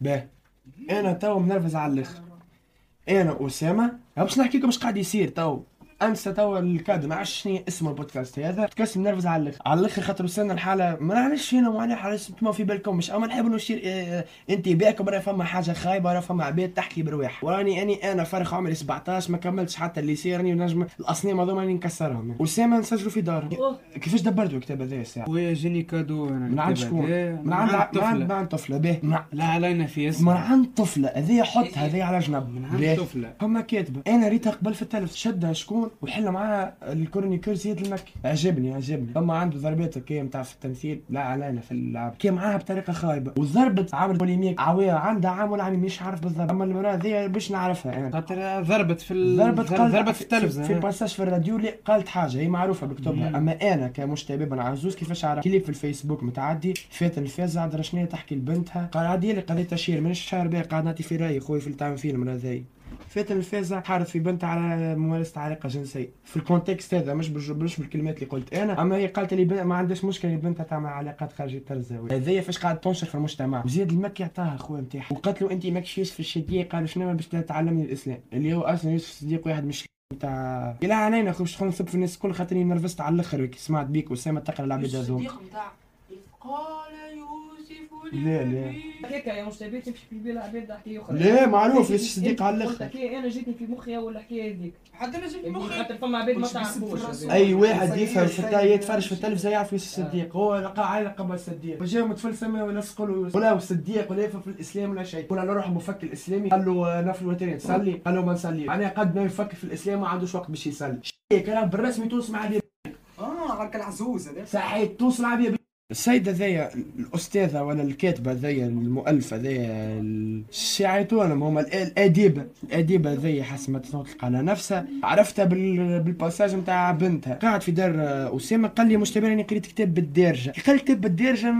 باه أنا تو منرفز على الآخر أنا أسامة. باش نحكي لكم اش قاعد يصير تو. أنسى توا ال cadeau ما عرفتش شنو اسم البودكاست هذا. بودكاست منرفز على الآخر. على الآخر خاطر وصلنا الحاله ما نعرفش فينا معناها حاجة أنتم في بالكم. مش اما نحب نشير آه انتباهكم. راه فما حاجة خايبة راه فما عباد تحكي برواح. وراني أني أنا فرخ عمري 17 ما كملتش حتى اللي يصيرني ونجم الأصنام هذوما راني نكسرهم. اسامه نسجلوا في دارهم كيفاش دبرتوا الكتاب هذا الساعة خويا جاني cadeau أنا من عند شكون؟ من عند عند من عند طفلة. به. لا علينا في اسم من عند طفلة. هذه حط هذه على جنب. من عند طفلة. فما كاتبة. أنا ريتها قبل في التلف. شدها شكون؟ وحل معاها الكورنيكور زياد المكي. عجبني عجبني. فما عنده ضربات كي نتاع في التمثيل لا علينا في اللعب. كي معاها بطريقة خايبة. وضربت عامل بوليميك. عوية عندها عام ولا عامل مش عارف بالضبط. أما المرأة ذي باش نعرفها أنا خاطر ضربت في ال... ضربت ضربت في التلفزة. في, في باساج في الراديو اللي قالت حاجة. هي معروفة بكتبها. أما أنا كمشتبه عزوز كيفاش عرف كليب في الفيسبوك متعدي. فات الفازة عاد شنو تحكي لبنتها. قال عادي لي قضيه تشهير مانيش شهر بيه قاعد نعطي في رايي خويا في التعامل فيلم هذاي فات الفازة حارت في بنتها على ممارسة علاقة جنسية في الكونتكست هذا مش مش بالكلمات اللي قلت أنا أما هي قالت لي ما عندهاش مشكلة بنتها تعمل علاقات خارج اطار الزاوية هذايا فاش قاعد تنشر في المجتمع؟ وزياد المكي عطاها خويا نتاعها. وقالت له انت ماكش يوسف الشديق؟ قال شنو باش تعلمني الإسلام. اللي هو أصلا يوسف الصديق واحد مش نتاع لا علينا اخو باش نسب في الناس الكل خاطرني نرفزت على الآخر سمعت بيك وسامة تقرأ العباد هذوما. الصديق نتاع يوسف لا، لا. هكاك يا مستبيع تمشي في بالها عباد حكايه أخرى لا معروف يوسف الصديق على الآخر. قلت حكاية أنا جاتني في مخي اول الحكاية هذيك. حتى أنا جبت يمكن مخي. خاطر فما عباد ما في تعرفوش. أي واحد يفهم في التا يتفرج في التلفزة يعرف يوسف الصديق هو لقى عائله قبل الصديق. وجاء متفلسمه ويلصقوا له يوسف. ولا الصديق ولا يفهم في الإسلام ولا شيء. ولا نروح مفك الإسلامي. قال له نفل وترين تصلي قال له ما نصلي معناها قد ما يفكر في الإسلام ما عندوش وقت باش يصلي. كلام بالرسمي توصل مع آه غير العزوز هذا. صحيح توصل مع السيدة ذي الأستاذة ولا الكاتبة ذي المؤلفة ذي الشيعيتون هم ال- الأديبة الأديبة ذي ما تطلق على نفسها. عرفتها بال... بالباساج نتاع بنتها. قاعد في دار أسامة قال لي مشتبه راني قريت كتاب بالدارجة. قال كتاب بالدارجة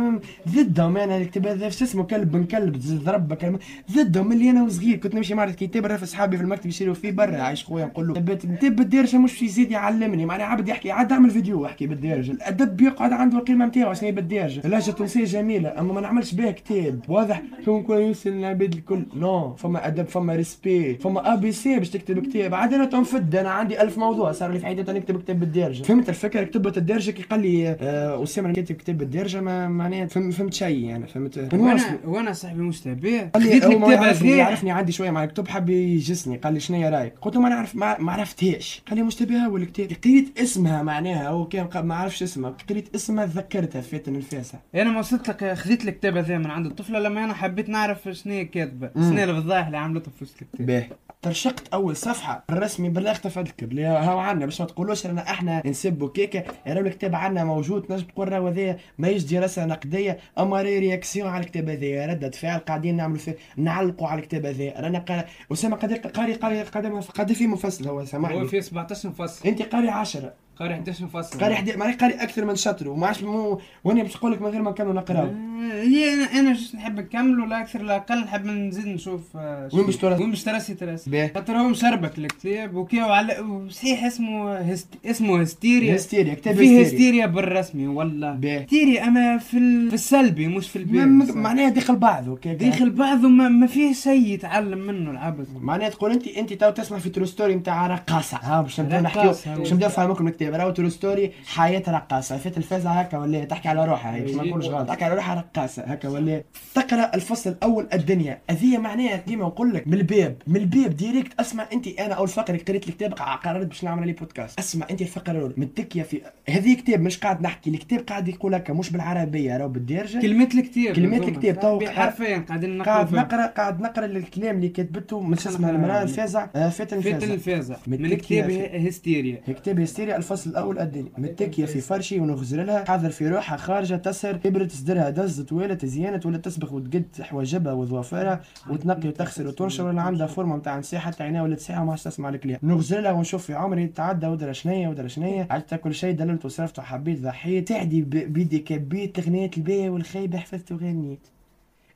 ضدهم. أنا الكتاب هذا شو اسمه؟ كلب بن كلب ضرب كلمة ضدهم. اللي أنا وصغير كنت نمشي معرض كتاب نعرف أصحابي في المكتب يشيروا فيه برا عايش خويا نقول له كتاب بالدارجة مش يزيد يعلمني. معناها عبد يحكي عاد أعمل فيديو أحكي بالدارجة. الأدب يقعد عنده القيمة نتاعو بالدارجة اللهجة التونسية جميلة؟ أما ما نعملش بها كتاب. واضح؟ كون نكون يوصل للعباد الكل؟ non. فما أدب فما respect فما A B C باش تكتب كتاب. عاد أنا تنفد. أنا عندي ألف موضوع صار لي في حياتي نكتب كتاب بالدارجة فهمت الفكرة؟ كتبت الدارجة كي قال لي آه، أنا كاتب كتاب بالدارجة ما معناها فهم- فهمت شيء يعني فهمت؟ وأنا وأنا صاحبي مستبيع قال لي هو الكتاب يعرفني يعرفني عندي شوية مع الكتب حب يجسني قال لي شنو رأيك؟ قلت له ما نعرف ما, عرفتهاش. قال لي مشتبهه ولا كتاب؟ قريت اسمها معناها هو كان ما عرفش اسمها. قريت اسمها تذكرتها فاتن الفاسع أنا ما وصلت لك خذيت الكتاب هذا من عند الطفله لما أنا حبيت نعرف شنو هي كاتبة. شنو هي الفضايح اللي عملتها في وسط الكتاب. باهي ترشقت أول صفحة الرسمي بلغت في الكتاب اللي هو عنا باش ما تقولوش رانا إحنا نسبوا كيكه راهو الكتاب عنا موجود نجم تقول راهو هذايا ماهيش دراسه نقدية. أما راهي رياكسيون على الكتاب هذايا ردة فعل قاعدين نعملوا فيه نعلقوا على الكتاب هذايا. رانا. اسامه قاري قاري قاري قاري في مفصل هو هو سامحني في 17 مفصل. أنت قاري 10 قاري 11 مفصل قاري حدي ماني قاري أكثر من شطر وما عادش مو وأنا باش نقول لك من غير ما نكمل نقراو آه، هي أنا أنا جست نحب نكمل ولا أكثر لا أقل نحب نزيد نشوف آه، وين باش ترسي؟ وين باش ترسي باهي خاطر هو مشربك الكتاب وكي على وصحيح اسمه هست... اسمه هستيريا. هستيريا كتاب فيه هستيريا. بالرسمي باهي هستيريا أما في, ال... في السلبي مش في البيع معناها داخل بعضه داخل بعضه ما, ما فيه شيء يتعلم منه العبد معناها تقول انت أنت تو تسمع في ترو ستوري نتاع رقاصة ها باش نبداو نحكيو. باش نبداو نفهمكم الكتاب راهو ترو ستوري حياه رقاصة. في التلفازه هكا ولا تحكي على روحها. هي باش ما نقولش غلط. تحكي على روحها رقاصة هكا ولا تقرأ الفصل الأول الدنيا. هذه معناها ديما نقول لك من الباب. من الباب direct أسمع أنت أنا أول فقرة قريت الكتاب قررت باش نعمل عليه بودكاست أسمع أنت الفقرة الأولى. متكيه في هذه كتاب مش قاعد نحكي. الكتاب قاعد يقول هكا مش بالعربية راهو بالدارجه كلمات الكتاب. كلمات. الكتاب، تو- حرفيا قاعدين نقرأ قاعد. نقرا قاعد نقرأ الكلام اللي كتبته من شو اسمه نقرأ. المراه الفازع آه، فاتن فاتن الفازع الفازع من كتاب هستيريا. كتاب هستيريا. الفصل الأول الدنيا متكيه في فرشي ونغزر لها. حاضر في روحها خارجة تسر. كبرت صدرها دزت ولات زينت ولا تسبخ وتقد حواجبها وظوافرها. وتنقي وتغسل وتنشر ولا عندها فورمة نتاع نساء حتى عينيها ولا وما عادش تسمع الكلام نغزر لها ونشوف في عمري تعدى ودرا شنيا ودرا شنيا عدت كل شيء دللت وصرفت وحبيت ضحيت. تعدي بيدي كبيت غنيت الباهي والخايبه حفظت وغنيت.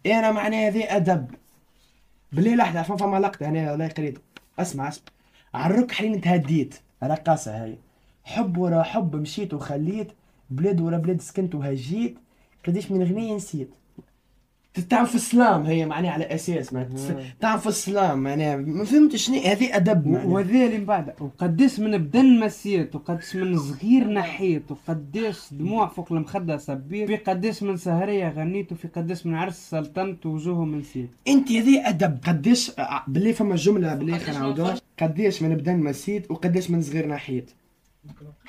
أنا معناها ذي أدب. بالليل لحظة فما لقطة هنا الله يقريت اسمع اسمع. على الرك حين تهديت رقاصة هاي. حب ورا حب مشيت وخليت بلاد ورا بلاد سكنت وهجيت قديش من غنية نسيت. تعرف السلام هي معناها على أساس معناها. تعرف السلام معناها ما فهمتش شنو هذه أدب معناها. وهذا اللي من بعد وقداش من بدن مسيت وقداش من صغير نحيت وقداش دموع فوق المخدة صبيت في قداش من سهرية غنيت وفي قداش من عرس سلطنت وجوههم نسيت أنت هذه أدب. قديش آه، باللي فما جملة باللي قديش خلينا من نعاودوها. قديش من بدن مسيت وقديش من صغير نحيت.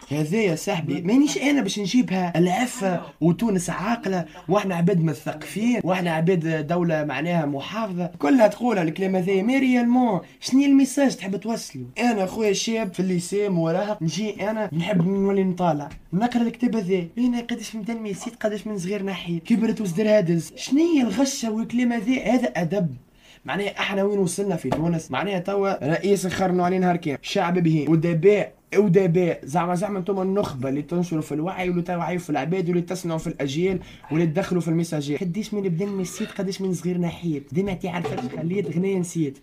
هذا يا صاحبي مانيش أنا باش نجيبها العفة وتونس عاقلة وإحنا عباد مثقفين وإحنا عباد دولة معناها محافظة. كلها تقولها الكلام هذا mais réellement شنو ال message تحب توصله أنا خويا شاب في ال lycée مراهق نجي أنا نحب نولي نطالع. نقرأ الكتاب هذا. هنا قداش من يسيت قداش من صغير نحيت كبرت وصدرها دز شنو هي الغشة والكلام هذا؟ هذا أدب. معناها إحنا وين وصلنا في تونس؟ معناها توا رئيس خرنوا عليه نهار كامل شعب بهيم ودباء. ودباء زعما زعما أنتم النخبة اللي تنشروا في الوعي واللي توعيوا في العباد واللي تصنعوا في الأجيال واللي تدخلوا في المساجات قديش من بدا نسيت قديش من صغير نحيت. ديما تعرف خليت غنية نسيت.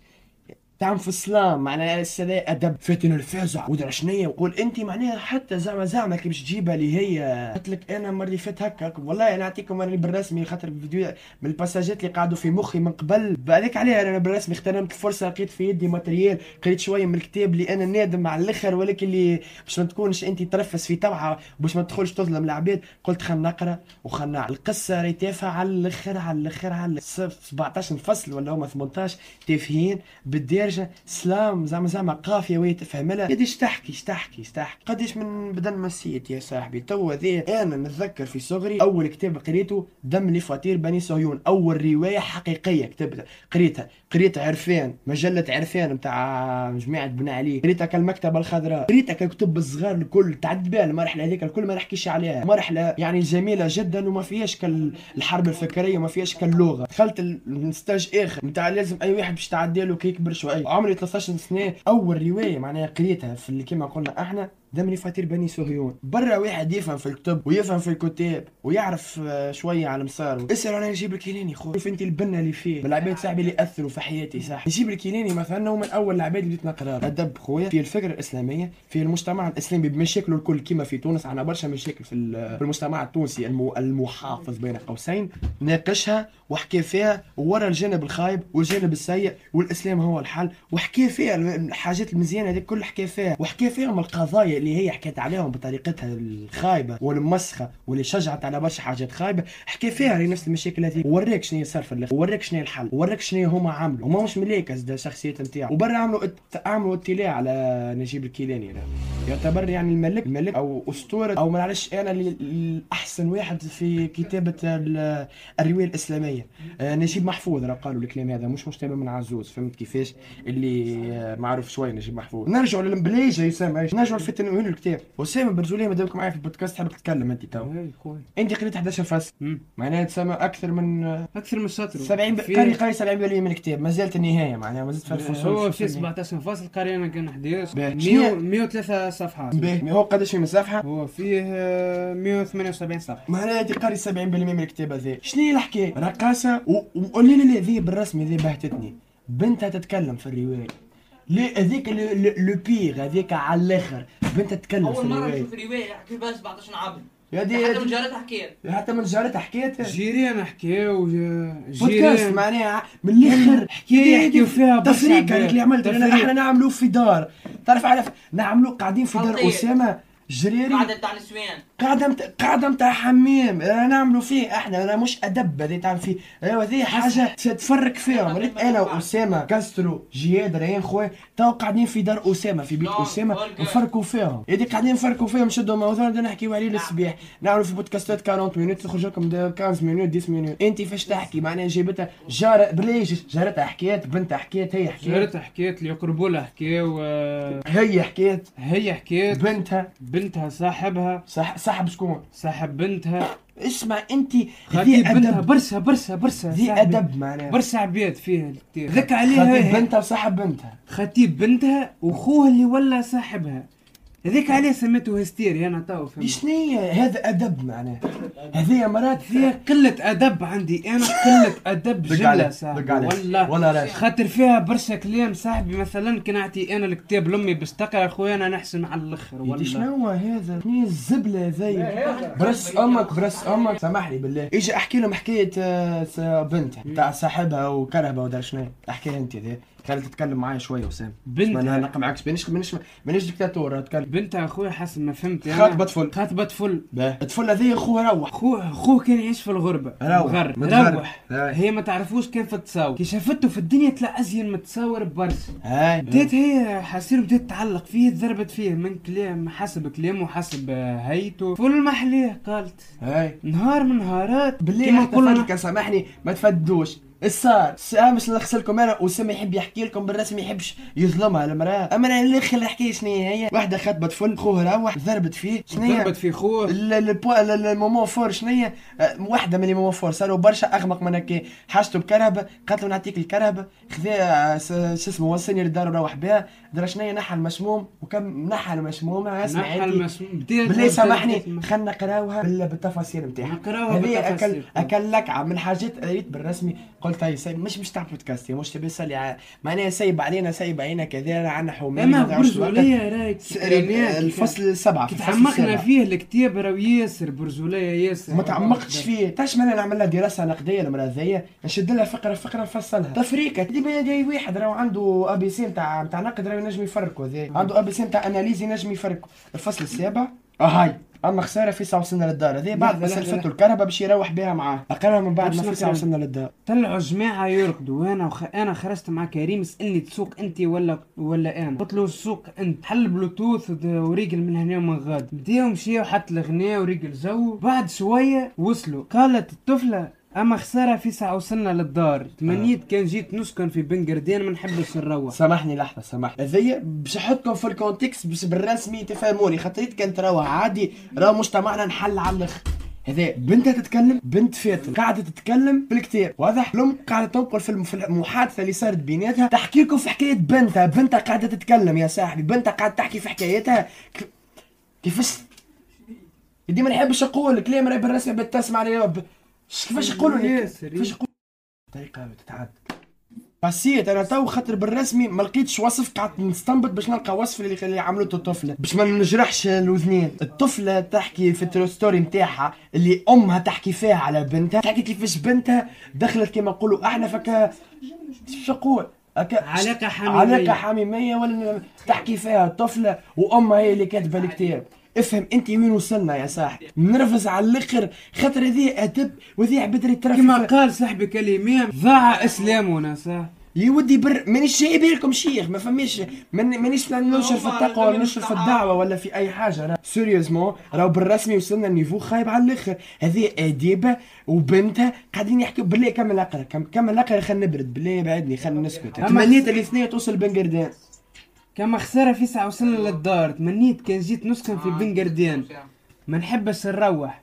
تعم في السلام معناها السلا أدب فاتن الفازع ودرا شنيا وقول انت معناها حتى زعما زعما كي باش تجيبها اللي هي قلت لك أنا المرة اللي فات هكا والله أنا نعطيكم راني بالرسمي خاطر الفيديو من الباساجات اللي قعدوا في مخي من قبل. بعدك عليها أنا بالرسمي اغتنمت الفرصة لقيت في يدي matériel قريت شوية من الكتاب اللي أنا نادم على الأخر ولكن اللي باش ما تكونش انت ترفس في توعة باش ما تدخلش تظلم العباد. قلت خلينا نقرأ وخلنا القصة راهي تافهه على الأخر على الأخر على الآخر. 17 فصل ولا هما 18 تافهين. بالدارجه سلام زعما زعما قافية وهي تفهم. لها قديش تحكي إيش تحكي إيش تحكي. قديش من بدن مسيت يا صاحبي؟ تو ذي أنا نتذكر في صغري أول كتاب قريته دم لفطير بني صهيون. أول رواية حقيقية كتبتها قريتها. قريت عرفان مجلة عرفان نتاع جماعة بن علي. قريتها كالمكتبه الخضراء. قريتها ككتب الصغار الكل تعد بها المرحله هذيك الكل ما نحكيش عليها. مرحله يعني جميلة جدا وما فيهاش كالحرب الفكرية وما فيهاش كاللغه دخلت ال stage آخر نتاع لازم أي واحد باش تعدي له كي يكبر شوية. عمري 13 سنة أول رواية معناها قريتها في اللي قلنا إحنا. دم لفطير بني صهيون برا واحد يفهم في الكتب ويفهم في الكتاب ويعرف آه، شوية على مساره اسأل أنا نجيب الكيلاني خو شوف أنت البنه اللي فيه. من العباد صاحبي اللي اثروا في حياتي صح؟ نجيب الكيلاني مثلا هو من أول العباد اللي بديت نقرا أدب خويا في الفكرة الإسلامية في المجتمع الإسلامي بمشاكله الكل كما في تونس. عندنا برشا مشاكل في ال- في المجتمع التونسي المحافظ بين قوسين. ناقشها وحكى فيها ورا الجانب الخايب والجانب السيء والإسلام هو الحل. وحكى فيها الحاجات المزيانة هذيك كل حكى فيها. وحكى فيهم القضايا اللي هي حكيت عليهم بطريقتها الخايبة والمسخة واللي شجعت على برشا حاجات خايبة حكى فيها هي نفس المشاكل هذيك. وراك شنو صار في الآخر وراك شنو الحل وراك شنو هما عملوا. هما مش ملاك ده الشخصيات نتاعو وبرا عملوا عملوا اطلاع على نجيب الكيلاني لا. يعتبر يعني الملك الملك أو أسطورة أو نعرفش أنا اللي- الأحسن واحد في كتابة ال- الرواية الإسلامية. آه، نجيب محفوظ راه قالوا الكلام هذا مش مشتبه من عزوز فهمت كيفاش؟ اللي آه، معروف شوية نجيب محفوظ. نرجعوا للمبليجة يسمى نرجعوا لفتن وين الكتاب. أسامة برجولية مادامك معايا في البودكاست حابب تتكلم أنت تو. خويا أنت قريت 11 فصل. معناها تسمى أكثر من آه، أكثر من شطر 70 ب- في- قاري قاري 70% من الكتاب ما زالت النهاية معناها ما زلت في الفصول. هو في 17 فصل قاري أنا كان 11 باهي. 100 103 صفحات باهي هو قداش في مسافه هو فيه آه، 178 صفحة. معناها قاري 70% من الكتاب هذا شنو هي الحكاية؟ رقاصة. و- وقول لي ذي بالرسمي ذي بهتتني. بنتها تتكلم في الرواية. ليه هذيك لو- بيغ هذيك على الآخر. بنتها تتكلم في اول مرة الرواية. نشوف رواية يحكي بها 17 عام يا دي حتى من جارتها حكيت. حتى من جارتها حكيت. جيران حكاو بودكاست معناها من الآخر. حكاية يحكيو فيها تفريق. هذيك اللي عملت. أحنا نعملوا في دار. تعرف عارف نعملوا قاعدين في دار. أسامة جريري. قاعدة تاع نسوان. قاعدة مت... قاعدة متاع حمام نعملوا فيه إحنا أنا مش أدب هذي تعمل فيه. أيوا هذه حاجة تفرق فيهم. ريت أنا واسامة كاسترو جياد ريان خويا. تو قاعدين في دار أسامة في بيت أسامة. فرق. نفرقوا فيهم. يدي قاعدين نفرقوا فيهم. شدوا موضوع بدنا نحكيو عليه للصباح. نعملوا في بودكاستات 40 minutes تخرج لكم ده 15 minutes 10 minutes انت فاش تحكي؟ معناها جابتها جارة بليش جارتها حكيت بنتها حكيت هي حكيت. جارتها حكيت اللي يقربوا لها حكاو هي حكيت. هي حكيت. بنتها. بنتها صاحبها. صح صاحب شكون؟ صاحب بنتها. اسمع انت هذه بنتها برشا برشا برشا ذي. أدب معناها. برشا عباد فيها ذك عليها خطيب. بنتها وصاحب بنتها. خطيب بنتها وخوها اللي ولا صاحبها. هذيك عليه سميته هستيري أنا تو فهمت. شنيا هذا أدب معناه. هذه مرات فيها قلة أدب عندي أدب دق جلة عليه، صاحبي. والله والله. خاطر فيها برشا كلام صاحبي مثلا كي نعطي أنا الكتاب لأمي باش تقرأ خويا أنا نحسن على الآخر يدي والله. شنو هذا؟ شنو الزبلة هذي؟ براس أمك براس أمك. سامحني بالله. أجي أحكي لهم حكاية آه، س- بنت تاع صاحبها وكرهبه ودار شنو. أحكيها أنت ذي خلي تتكلم معايا شوية وسام بنت أنا نقم معاكش مانيش مانيش مانيش ديكتاتور أتكلم. بنت أخويا حسب ما فهمت. أنا خاطبة طفل خاطبة طفل الطفل هذي خوه روح. خوه خوه كان يعيش في الغربة. روح. روح. هي ما تعرفوش كان في التصاور كي شافته في الدنيا طلع أزين من التصاور برشا. هاي. بديت هي حسير بديت تتعلق فيه ضربت فيه من كلام حسب كلامه وحسب هيته فل محليه قالت. هاي. نهار من نهارات. بالله فاتك سامحني ما تفدوش. الصار سامش نلخص لكم أنا وسام يحب يحكي لكم بالرسم يحبش يظلمها المرأة. أما أنا الآخر الحكاية شنو هي واحدة خطبت فل خوه روح ضربت فيه شنو ضربت في خوه. المومون فور شنو هي؟ آه، واحدة من المومون فور صاروا برشا أغمق من هكا حاجته بكرهبة قالت له نعطيك الكرهبة. خذا س- شو اسمه وصلني للدار وروح بها. درا شنو هي؟ نحى المسموم وكم نحى المسموم اسمع نحى بديت بالله سامحني خلنا نقراوها بال- بالتفاصيل نتاعها نقراوها هذه اكل. أكل لكعه من حاجات قريت بالرسمي قلت هاي سي مش مش تاع بودكاست مش تبي ع- معناها سيب علينا سيب علينا كذا عنا حومين أما ما تعرفش برجولية رايك الفصل الفصل تعمقنا. فيه الكتاب راهو ياسر برجولية ياسر. ما تعمقتش فيه. تاش أنا نعمل لها دراسة نقدية المرأة ذيا نشد لها فقرة فقرة نفصلها. تفريكه ديما دي واحد راهو عنده ابي سي نتاع نتاع نقد راهو ينجم يفرقوا ذي. عنده ابي سي نتاع اناليز ينجم يفرقوا الفصل السابع. هاي. أما خسارة فيسع وصلنا للدار. هذه بعد ما سلفته الكرهبة باش يروح بها معاه. اقرا من بعد ما في نقرا. وصلنا للدار. طلعوا جماعة يرقدوا وأنا وخ... أنا خرجت مع كريم سألني تسوق أنت ولا ولا أنا. قلت له سوق أنت. حل بلوتوث وريقل من هنا ومن غاد. بداو مشيو حط الغناء وريقل جو بعد شوية وصلوا. قالت الطفلة أما خسارة فيسع وصلنا للدار. تمنيت كان جيت نسكن في بنقردين ما نحبش نروح. سامحني لحظة سامحني. هذيا باش نحطكم في ال contexte باش بالرسمي تفهموني خاطريت كانت راهو عادي راهو مجتمعنا انحل على الآخر هذا بنتها تتكلم بنت فاتن. قاعدة تتكلم في الكتاب. واضح؟ الام قاعدة تنقل في الم- في المحادثة اللي صارت بيناتها. تحكي لكم في حكاية بنتها. بنتها قاعدة تتكلم يا صاحبي. بنتها قاعدة تحكي في حكايتها. كيفاش؟ دي ما نحبش نقول كلام راهي بالرسمي بتسمع كيفاش يقولوا ياسر، كيفاش يقولوا طريقه تتعدى حسيت أنا تو خاطر بالرسمي ما لقيتش وصف قعدت نستنبط باش نلقى وصف اللي اللي عملته الطفله باش ما نجرحش الاذنين الطفلة تحكي في ال true story نتاعها اللي أمها تحكي فيها على بنتها. تحكي كيفاش بنتها دخلت كما نقولوا أحنا فك شو نقول هكا علاقة حميمية. علاقة حميمية ولا تحكي فيها الطفلة وأمها هي اللي كاتبة الكتاب. افهم انت وين وصلنا يا صاحبي. نرفز على الآخر. خاطر هذه أدب وهذه عبد اللي ترى كما قال صاحبي كلمة ضاع إسلامنا صح؟ يا ودي بر مانيش جايب لكم شيخ. ما فماش من- مانيش ننشر في التقوى ولا ننشر في الدعوة ولا في أي حاجة. راه sérieusement راهو بالرسمي وصلنا ال niveau خايب على الآخر. هذه أديبة وبنتها قاعدين يحكوا بالله كمل اقرا كم- كمل اقرا خلينا نبرد بالله بعدني خلينا نسكت. تمنيت الاثنين توصل بنقردان. أما خسارة فيسع وصلنا للدار تمنيت كان جيت نسكن في بنقردين ما نحبش نروح.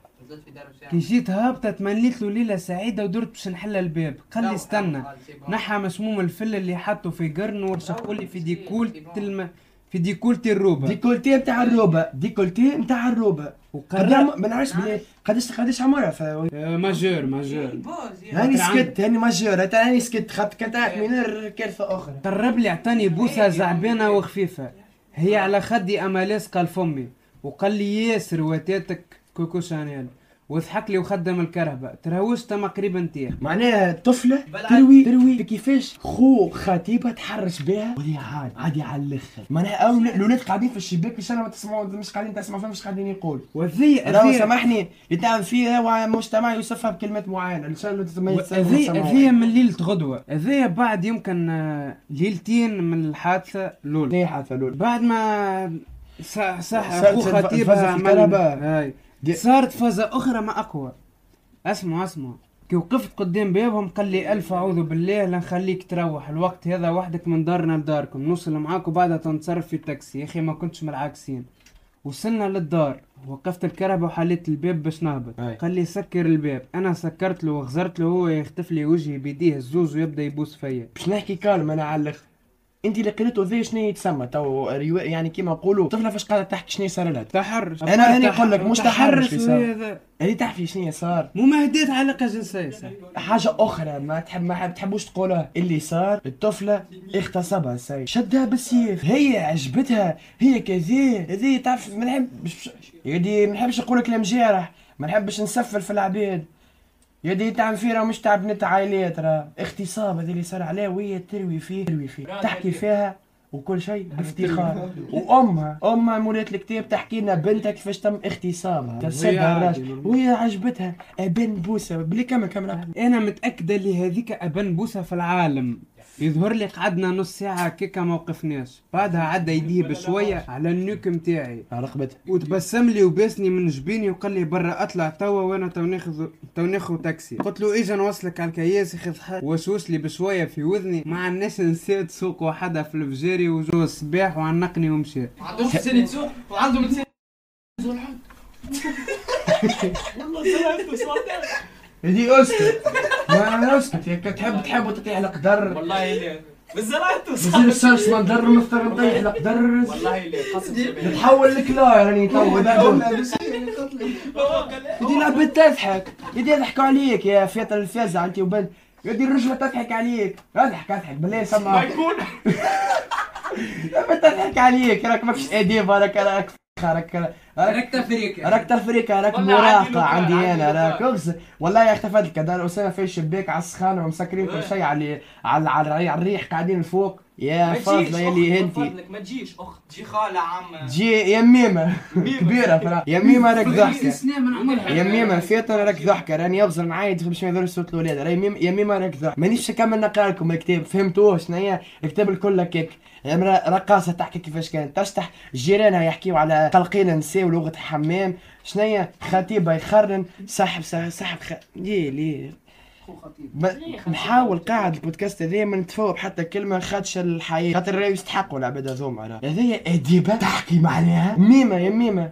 كي جيت هابطة تمنيت له ليلة سعيدة ودرت باش نحل الباب. قال لي استنى. نحى مسموم الفل اللي حطه في قرن ورشقوا لي في décolleté الم... في décolleté الروبة. décolleté نتاع الروبة. décolleté نتاع الروبة. وقرر قدام ما نعرفش بلي قداش قداش عمرها ف... آه، majeure majeure. هاني خاطر سكت هاني majeure. هاني سكت. خاطر كانت mineure كارثه أخرى. قرب لي اعطاني بوسة زعبانة وخفيفة. هي على خدي اما لاصقة لفمي وقال لي ياسر واتاتك Coco Chanel. وضحك لي وخدم الكرهبة ترهوشت مقريبا نتاع معناها طفلة تروي تروي. كيفاش خو خطيبها تحرش بها. وهي عادي عادي على الأخر. معناها أو الاولاد قاعدين في الشباك مش أنا ما تسمعوا مش قاعدين تسمعوا فيهم مش قاعدين يقول. وذي أذي- سامحني اللي تعمل فيها مجتمع يوصفها بكلمات معينة. ان شاء الله هذي هذي من ليلة غدوة. هذي بعد يمكن آه، ليلتين من الحادثة الأولى ليه حتى لول؟ بعد ما صح صح الفازة خطيبها صارت فازة أخرى ما أقوى. اسمع اسمع كي وقفت قدام بابهم قال لي ألف أعوذ بالله لا نخليك تروح الوقت هذا وحدك من دارنا لداركم نوصل معاك وبعدها تنتصرف في التاكسي يا أخي ما كنتش من العاكسين وصلنا للدار وقفت الكهرباء وحليت الباب باش نهبط. قال لي سكر الباب أنا سكرت له وغزرت له هو يختف لي وجهي بيديه الزوز ويبدأ يبوس فيا. باش نحكي كالم أنا على الآخر انت اللي قريته ذي شنو يتسمى؟ تو يعني كيما نقولوا طفلة فاش قاعدة تحكي شنو صار لها؟ تحرش أنا هاني نقول لك مش تحرش في صار. هذا اللي تحكي شنو صار مماهدات علاقه جنسيه صح. حاجة أخرى ما تحب ما حب- تحبوش تقولها اللي صار الطفلة اغتصبها السيد شدها بالسيف. هي عجبتها. هي كذا هذه تعرف ما نحبش يدي ما نحبش نقول كلام جارح ما نحبش نسفل في العباد يدي تعمل فيه راه مش تاع بنت عائلات راه اغتصاب هذا اللي صار عليه وهي تروي فيه تروي فيه. تحكي فيها وكل شيء بافتخار. وأمها أمها مولات الكتاب تحكي لنا بنتها كيفاش تم اغتصابها. تسبها الراجل. وهي عجبتها. أبن بوسة. بلي كمل كمل أنا متأكدة اللي هذيك أبن بوسة في العالم. يظهر لي قعدنا نص ساعة كيكا ما وقفناش. بعدها عدى يديه بشوية على ال nuque متاعي. رقبتها وتبسم لي وباسني من جبيني وقال لي برا أطلع توا وأنا تو ناخذ تو ناخذ تاكسي. قلت له اجا نوصلك على الكياس ياخذ وشوش لي بشوية في وذني. ما عندناش نسيت سوق وحدها في الفجاري وجو الصباح وعنقني ومشى ما عندهمش لسان يتسوق وعندهم لسان هذه اسكت ما اسكت هيك تحب تحب تطيح القدر والله اللي بالزرعت بصير السرس ما ندر مفتر نطيح القدر والله اللي قسم بالله. نتحول لك لا راني تو يدي العباد تضحك. يدي يضحكوا عليك يا فيطر الفازع أنت وبنت. يدي الرجلة تضحك عليك. أضحك أضحك بالله ما سمع يكون تضحك عليك راك ماكش أديب راك راك راك راك تفريك راك تفريكة راك مراهقة عندي أنا راك. اغز والله يا اختفت لك أسامة في الشباك على السخانة ومسكرين كل شيء على على على على الريح قاعدين فوق. يا فاضلة يلي أخت، انت ما تجيش اخت تجي خالة عم جي يا ميمة. كبيرة فرا. يا ميمة راك ضحكة. سنين من عمرها. يا ميمة فيطر راك ضحكة. راني يغزر معايا باش ما يضر صوت الولاد راهي ميم يا ميمة راك ضحكة. مانيش نكمل نقرأ لكم الكتاب. فهمتوه شنو هي الكتاب الكل هكاك رقاصة تحكي كيفاش كانت. تشطح جيرانها يحكيو على قلقين نساء ولغة حمام. شنو هي خطيبة يخرن. سحب سحب, سحب خ... ليه ليه نحاول قاعد البودكاست هذا ما نتفوق حتى كلمة خدشة الحياة. خاطر راهو يستحقوا العباد هذوما هذيا أديبة تحكي معناها. ميمة يا ميمة.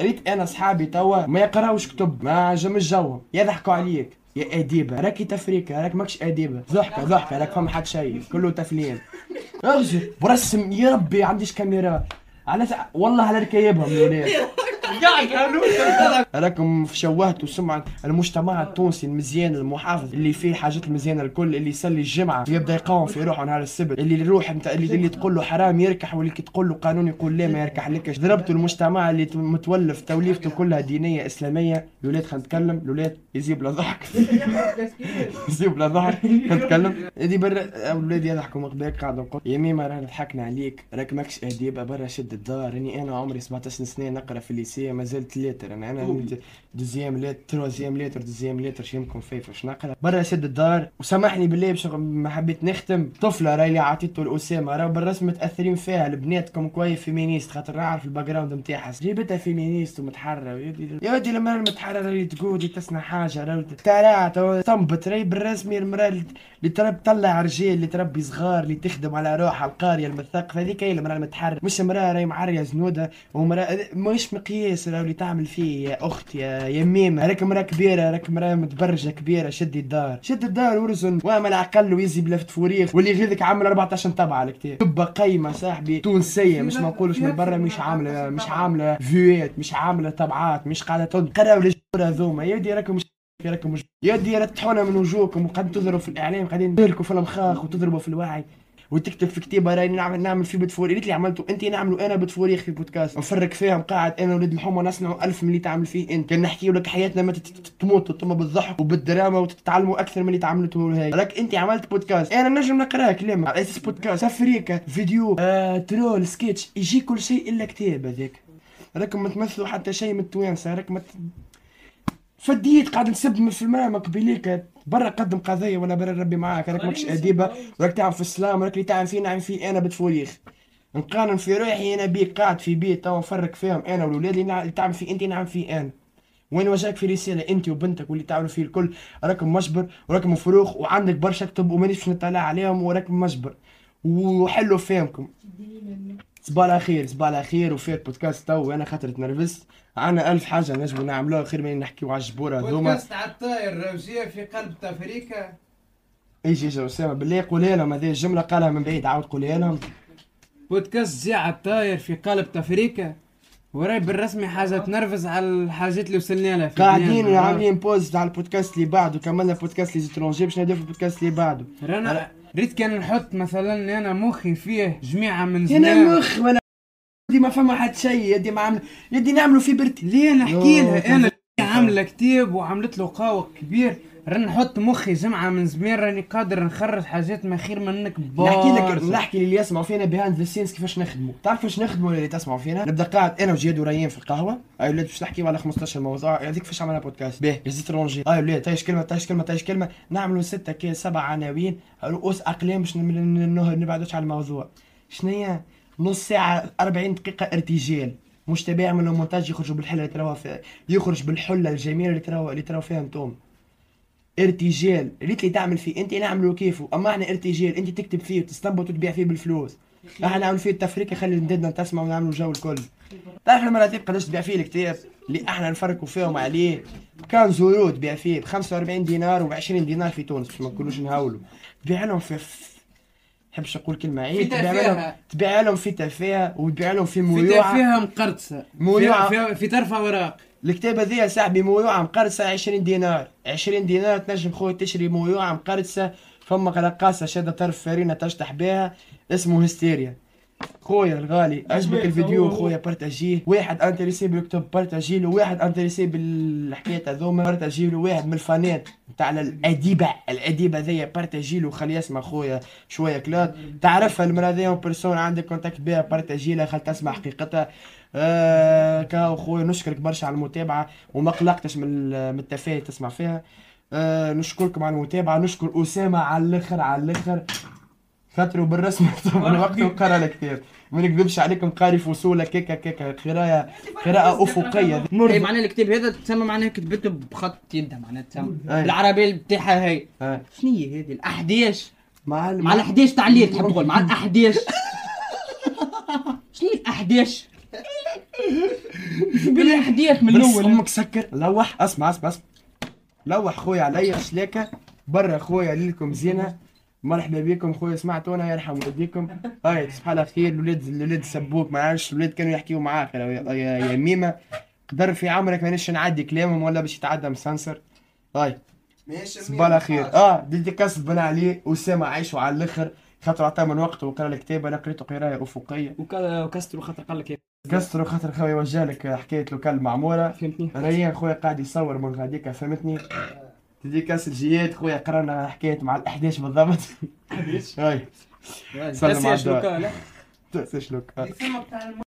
ريت أنا صحابي توا ما يقراوش كتب ما عجبش جوهم يضحكوا عليك. يا أديبة. راكي تفريكه راك ماكش أديبة. ضحكة ضحكة. راك فما حد شيء كله تفلين اغزر برسم. يا ربي عنديش كاميرا. على. والله على ركايبهم يا ولاد. راكم شوهتوا سمعة المجتمع التونسي المزيان المحافظ اللي فيه الحاجات المزيانة الكل اللي يصلي الجمعة يبدا يقاوم في روحه نهار السبت اللي يروح انت اللي, اللي تقول له حرام يركح واللي تقول له قانون يقول لا ما يركح لكش ضربتوا المجتمع اللي متولف توليفته كلها دينية إسلامية. الولاد خلينا نتكلم الولاد يزيب له ضحك. يزيب له ضحك. خلينا نتكلم هذه برا أولادي يضحكوا مقباك قاعد نقول. يا ميمة رانا ضحكنا عليك. راك ماكش أديب برا شد الدار. راني أنا عمري 17 سنة نقرأ في ال lycée ما زلت lettres أنا أنا deuxième lettres troisième lettres deuxième lettres شي يمكن فيف واش نقرا برا شد الدار وسامحني بالله باش ما حبيت نختم. طفلة راهي اللي عطيته الأسامة راه بالرسم متأثرين فيها. البنات que féministe خاطر نعرف ال background نتاعها جيبتها féministe ومتحررة. يا ودي- لما المتحرره اللي تقودي تصنع حاجة ترى تو تنبت راهي بالرسمي المرأة اللي ترى تطلع رجال اللي تربي صغار اللي تخدم على روحها القارية المثقفة. هذيك هي المرأة المتحررة. مش مرأة راهي معرية زنودة ومراه مش مقياس. راهو اللي تعمل فيه يا أخت يا يا ميمه راك مراه كبيرة راك مراه متبرجة كبيرة. شدي الدار. شد الدار ورزن. واعمل عقل ويزي بلا تفوريخ واللي يغيظك عامل 14 طبعه على الكتاب. قايمة صاحبي. تونسية. مش ما نقولش من برا. مش عاملة مش عاملة فيوات مش عاملة طبعات. مش قاعدة تقراو الجبر هذوما يا ودي راكم راكم يا ودي من وجوهكم. وقاعدين تضربوا في الإعلام. قاعدين تهلكوا في المخاخ وتضربوا في الوعي. وتكتب في كتيبه راني نعمل نعمل في بتفوري اللي عملته. انت نعملوا أنا بتفوريخ في بودكاست نفرق فيهم قاعد أنا ولد الحمى نصنعوا ألف من اللي تعمل فيه أنت. كان نحكي لك حياتنا ما تت- تت- تموتوا تم بالضحك وبالدراما وتتعلموا أكثر من اللي تعملته هاي. راك أنت عملت بودكاست. أنا نجم نقراه كلام على أساس بودكاست. افريكا فيديو آه ترول سكتش يجي كل شيء إلا كتاب هذاك. راكم ما تمثلوا حتى شيء من التوانسة. راك ما ت- فديت قاعد نسب في المرامى قبيليك برا قدم قضية ولا برا ربي معاك راك ماكش أديبة وراك تعرف في السلام وراك اللي تعمل فيه نعم فيه أنا بتفوريخ نقارن في روحي أنا بيك قاعد في بيت تو نفرق فيهم أنا والولاد اللي تعمل فيه أنت نعم فيه أنا. وين وجهك في رسالة؟ أنت وبنتك واللي تعملوا فيه الكل. راكم مجبر وراكم فروخ وعندك برشا كتب ومانيش باش نطلع عليهم وراكم مجبر. وحلوا فهمكم. صباح على خير صباح على خير وفي بودكاست تو. أنا خاطر تنرفزت عنا ألف حاجة نجموا نعملوها. خير من نحكيو على الجبوره هذوما. بودكاست على الطاير روجيه في قلب تفريكا إيش إيش أسامة؟ بالله قولها لهم. هذه الجملة قالها من بعيد. عاود قولها لهم. بودكاست زيعة الطاير في قلب تفريكة وراي بالرسمي حاجة تنرفز على الحاجات اللي وصلنا لها قاعدين. عاملين بوز على البودكاست اللي بعده. كملنا البودكاست لي زيترونجي باش في البودكاست اللي بعده. رانا ريت كان نحط مثلا أنا مخي فيه جميعة من زمان. مخ ولا يدي ما فما حد شيء يدي ما عمل يدي نعملوا في برتي. ليه نحكي لها؟ أنا عاملة كتاب وعملت له قاوة كبير. راني نحط مخي جمعة من زمان راني قادر نخرج حاجات ما خير منك نحكي لك. نحكي للي يسمعوا فينا behind the scenes كيفاش نخدموا. تعرف كيفاش نخدموا اللي تسمعوا فينا؟ نبدأ قاعد أنا وجياد وريان في القهوة. أي ولاد باش نحكيو على 15 موضوع هذيك كيفاش عملنا بودكاست باهي جزيت رونجي أي ولاد تايش كلمة تايش كلمة تايش كلمة. نعملوا ستة كي سبع عناوين. رؤوس اقلام باش نبعدوش على الموضوع. شنيا؟ نص ساعة 40 دقيقة ارتجال. مش تبع يعملوا مونتاج يخرجوا بالحلة اللي تراوها يخرج بالحلة الجميلة اللي تراوها اللي تراوها فيها أنتم ارتجال. ريت لي تعمل فيه. انت نعمله كيفه. اما إحنا ارتجال. انت تكتب فيه وتستنبط وتبيع فيه بالفلوس. إحنا نعمل فيه التفريق يخلي ندنا تسمع ونعملوا الجو الكل. تعرف المراتب قداش تبيع فيه الكتاب اللي إحنا نفرقوا فيهم عليه. كان زورو تبيع فيه ب 45 دينار و 20 دينار في تونس باش ما نقولوش نهاولوا. تبيع لهم في في- نحبش نقول كلمة عيب. تبيع لهم. تبيع لهم في تفاهه وتبيع لهم في في مويوعة. مقرطسة مويوعة. فيها- فيها- في طرفها وراق الكتاب هذيا صاحبي مويوعة مقرصة 20 دينار. 20 دينار تنجم خويا تشري مويوعة مقرصة فما رقاصة شادة طرف فارينة تشطح بها اسمه هستيريا. خويا الغالي عجبك الفيديو خويا بارتاجيه. واحد intéressé بالكتب بارتاجي له. واحد intéressé بالحكاية هذوما بارتاجي له. واحد من الفانات نتاع الأديبة. الأديبة ذيا بارتاجي له. خلي يسمع خويا شوية كلاد. تعرفها المرا ذي personne عندك contact بها بارتاجي لها. خل تسمع حقيقتها. آه كاو خويا نشكرك برشا على المتابعة. وما قلقتش من ال- من التفاهة اللي تسمع فيها. آه نشكركم على المتابعة. نشكر أسامة على الآخر على الآخر. خاطروا بالرسم طبعا وقت وقرأ الكتاب ما نكذبش عليكم قاري فصولة كيكا كيكا قراية قراءة أفقية. اي معناها الكتاب هذا تسمى معناها كتبته بخط يدها معناها تسمى. أي. بالعربيه بتاعها هي. شنو هي هذه؟ الاحداش مع مع الاحداش تعليل تحب تقول. مع الاحداش شنو هي الاحداش بالاحداث من الأول؟ أمك سكر. لوح. اسمع اسمع اسمع. لوح خويا عليا شلاكه برا خويا ليلكم زينة. مرحبا بكم خويا سمعتونا يرحم والديكم. هاي تصبح على خير الولاد الولاد سبوك ما عادش الولاد كانوا يحكيوا معاك يا, يا, يا ميمه قدر في عمرك مانيش نعدي كلامهم ولا باش يتعدى مسنسر هاي. صباح على خير آه ديديكاس بن علي أسامة عايشوا على الآخر. خاطر عطاه من وقته وقرا الكتاب أنا قريته قراية أفقية. وكسترو خاطر قال لك كسروا خاطر خويا وجه لك حكاية لوكال معمورة. فهمتني. ريان خويا قاعد يصور من غاديكا فهمتني؟ تدي كاس الجياد خويا قرانا حكايه مع الأحداث بالضبط. هاي. سلم على الدار.